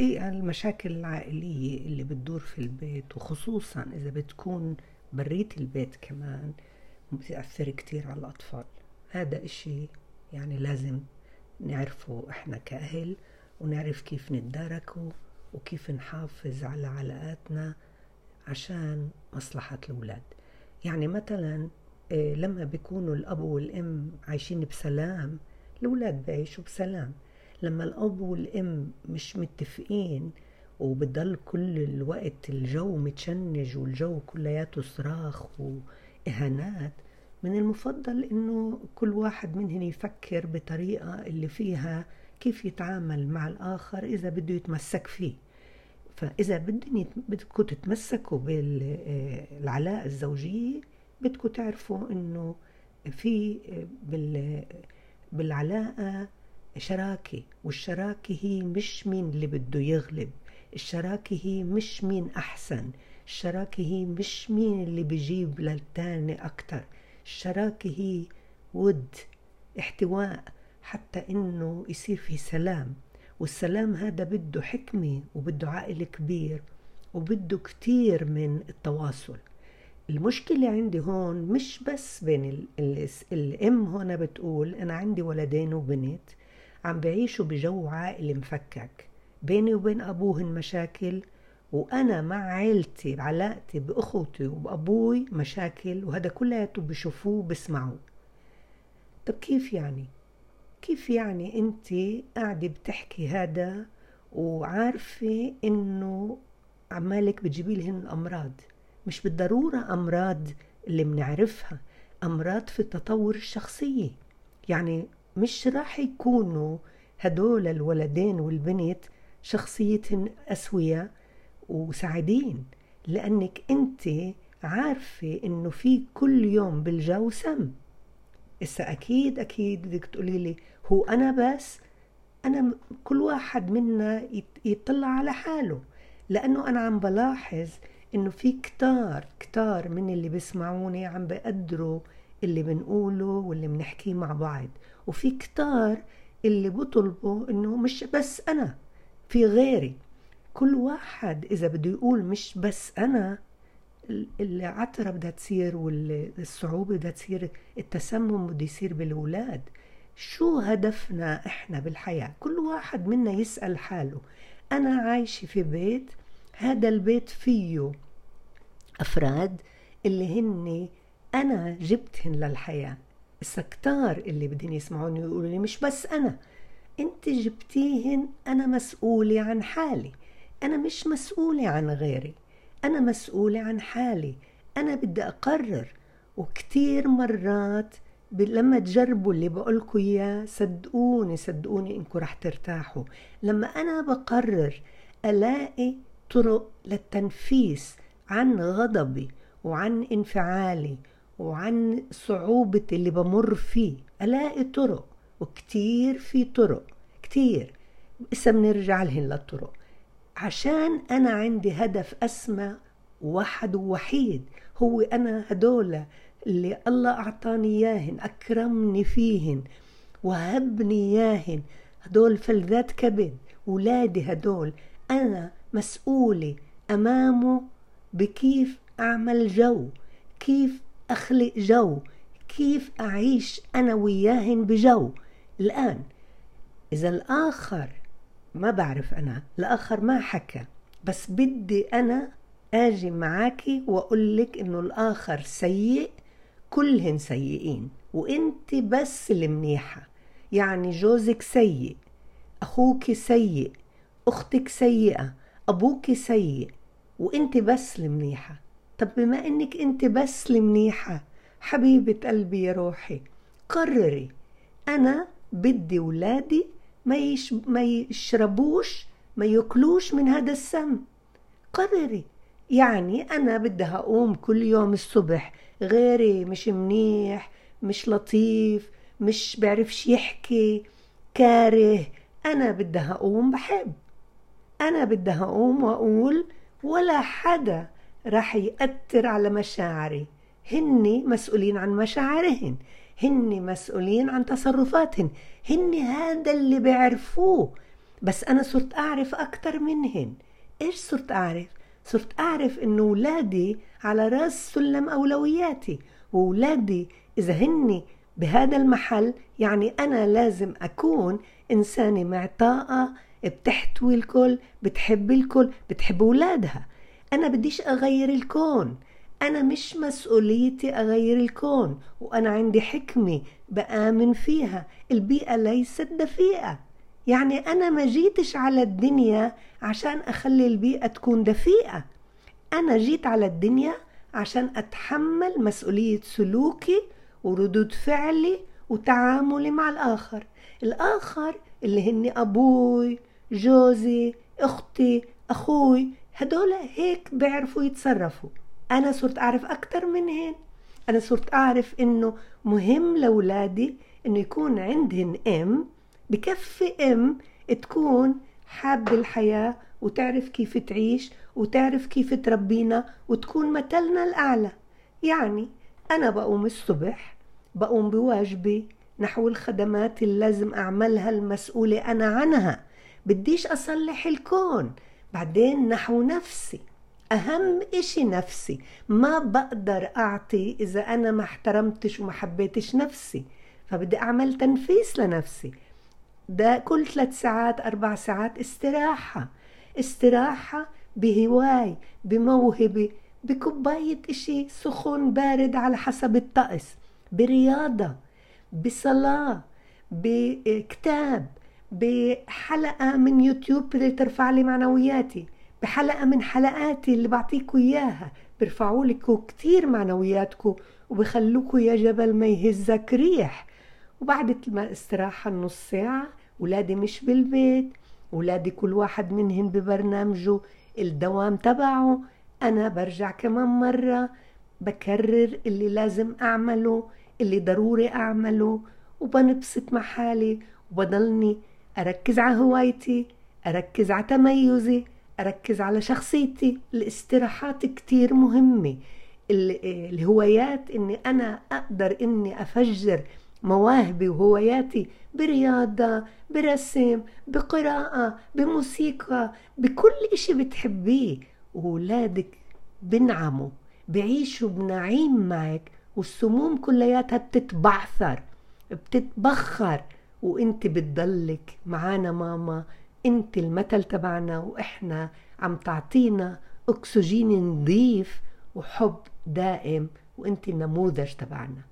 الحقيقة المشاكل العائلية اللي بتدور في البيت وخصوصا إذا بتكون بريت البيت كمان بتأثر كتير على الأطفال. هذا إشي يعني لازم نعرفه إحنا كأهل ونعرف كيف نتداركه وكيف نحافظ على علاقاتنا عشان مصلحة الأولاد. يعني مثلا إيه، لما بيكونوا الأب والأم عايشين بسلام الأولاد بيعيشوا بسلام. لما الأب والأم مش متفقين وبضل كل الوقت الجو متشنج والجو كلياته صراخ وإهانات من المفضل إنه كل واحد منهم يفكر بطريقة اللي فيها كيف يتعامل مع الآخر إذا بده يتمسك فيه. فإذا بدهم بدكم تتمسكوا بالعلاقة الزوجية بدكم تعرفوا إنه في بال بالعلاقة شراكة والشراكة هي مش مين اللي بده يغلب الشراكة هي مش مين أحسن الشراكة هي مش مين اللي بيجيب للتاني أكتر الشراكة هي ود احتواء حتى إنه يصير في سلام والسلام هذا بده حكمة وبده عقل كبير وبده كتير من التواصل. المشكلة عندي هون مش بس بين ال ال الأم هنا بتقول أنا عندي ولدين وبنت عم بعيشوا بجو عائلي مفكك. بيني وبين أبوهن مشاكل وأنا مع عيلتي علاقتي بأخوتي وبأبوي مشاكل وهذا كلياته بشوفوه بسمعوه طب كيف يعني؟ كيف يعني أنت قاعدة بتحكي هذا وعارفة إنه عمالك بتجيبي لهن أمراض مش بالضرورة أمراض اللي بنعرفها أمراض في التطور الشخصية. يعني مش راح يكونوا هدول الولدين والبنت شخصيتهم أسوية وسعيدين لأنك أنت عارفة إنه في كل يوم بالجو سم. إسا أكيد أكيد بدك تقولي لي هو أنا بس أنا كل واحد منا يطلع على حاله. لأنه أنا عم بلاحظ إنه في كتار كتار من اللي بيسمعوني عم بقدروا اللي بنقوله واللي بنحكيه مع بعض. وفي كتار اللي بطلبوا إنه مش بس أنا في غيري. كل واحد إذا بده يقول مش بس أنا العترة بدها تصير والصعوبة بدها تصير التسمم بده يصير بالأولاد. شو هدفنا إحنا بالحياة؟ كل واحد منا يسأل حاله. أنا عايشة في بيت هذا البيت فيه أفراد اللي هن أنا جبتهن للحياة. السكتار اللي بدهم يسمعوني يقولوا لي مش بس أنا. أنت جبتيهن أنا مسؤولة عن حالي. أنا مش مسؤولة عن غيري. أنا مسؤولة عن حالي. أنا بدي أقرر. وكتير مرات لما تجربوا اللي بقولكوا إياه صدقوني صدقوني إنكم رح ترتاحوا. لما أنا بقرر ألاقي طرق للتنفيس عن غضبي وعن انفعالي وعن صعوبة اللي بمر فيه. ألاقي طرق وكتير في طرق كتير. إسا بنرجع لهن للطرق. عشان أنا عندي هدف أسمى واحد ووحيد هو أنا هدول اللي الله أعطاني إياهن أكرمني فيهن وهبني إياهن. هدول فلذات كبد. ولادي هدول أنا مسؤولة أمامه بكيف أعمل جو كيف أخلق جو. كيف أعيش أنا وياهن بجو؟ الآن. إذا الآخر ما بعرف أنا الآخر ما حكى بس بدي أنا أجي معاكي وأقول لك إنه الآخر سيء كلهن سيئين وإنت بس المنيحة. يعني جوزك سيء أخوك سيء أختك سيئة أبوك سيء وإنت بس المنيحة. طب بما إنك إنت بس المنيحة حبيبة قلبي يا روحي قرري. أنا بدي ولادي ما, يش... ما يشربوش ما يأكلوش من هذا السم. قرري. يعني أنا بدها أقوم كل يوم الصبح غيري مش منيح مش لطيف مش بعرفش يحكي كاره. أنا بدها أقوم بحب. أنا بدها أقوم وأقول ولا حدا رح يأثر على مشاعري. هني مسؤولين عن مشاعرهن هن مسؤولين عن تصرفاتهن هن هذا اللي بيعرفوه. بس أنا صرت أعرف أكتر منهن. إيش صرت أعرف؟ صرت أعرف إنه ولادي على رأس سلم أولوياتي. وولادي إذا هني بهذا المحل يعني أنا لازم أكون إنسانة معطاءة بتحتوي الكل بتحب الكل بتحب أولادها. أنا بديش أغير الكون. أنا مش مسؤوليتي أغير الكون وأنا عندي حكمة بآمن فيها. البيئة ليست دفيئة. يعني أنا ما جيتش على الدنيا عشان أخلي البيئة تكون دفيئة. أنا جيت على الدنيا عشان أتحمل مسؤولية سلوكي وردود فعلي وتعاملي مع الآخر. الآخر اللي هن أبوي جوزي أختي أخوي هدول هيك بيعرفوا يتصرفوا. أنا صرت أعرف أكتر منهن أنا صرت أعرف إنه مهم لأولادي إنه يكون عندهن أم بكفي أم تكون حابة الحياة وتعرف كيف تعيش وتعرف كيف تربينا وتكون مثلنا الأعلى. يعني أنا بقوم الصبح بقوم بواجبي نحو الخدمات اللي لازم أعملها المسؤولة أنا عنها. بديش أصلح الكون. بعدين نحو نفسي. أهم إشي نفسي. ما بقدر أعطي إذا أنا ما احترمتش وما حبيتش نفسي. فبدي أعمل تنفيس لنفسي. ده كل ثلاث ساعات أربع ساعات استراحة. استراحة بهواي بموهبة بكوباية إشي سخن بارد على حسب الطقس. برياضة بصلاة بكتاب بحلقة من يوتيوب ترفع لي معنوياتي بحلقة من حلقاتي اللي بعطيكوا إياها بيرفعوا لكم كتير معنوياتكم وبخلوكوا يا جبل ما يهزك ريح. وبعد الاستراحة النص ساعة ولادي مش بالبيت ولادي كل واحد منهن ببرنامجه الدوام تبعه أنا برجع كمان مرة بكرر اللي لازم أعمله اللي ضروري أعمله وبنبسط مع حالي وبضلني أركز على هوايتي أركز على تميزي أركز على شخصيتي. الاستراحات كتير مهمة. الهوايات إني أنا أقدر إني أفجر مواهبي وهواياتي برياضة برسم بقراءة بموسيقى بكل إشي بتحبيه. وولادك بنعموا بعيشوا بنعيم معك والسموم كلياتها بتتبعثر بتتبخر. وانت بتضلك معانا ماما انت المثل تبعنا وإحنا عم تعطينا أكسجين نظيف وحب دائم وانت النموذج تبعنا.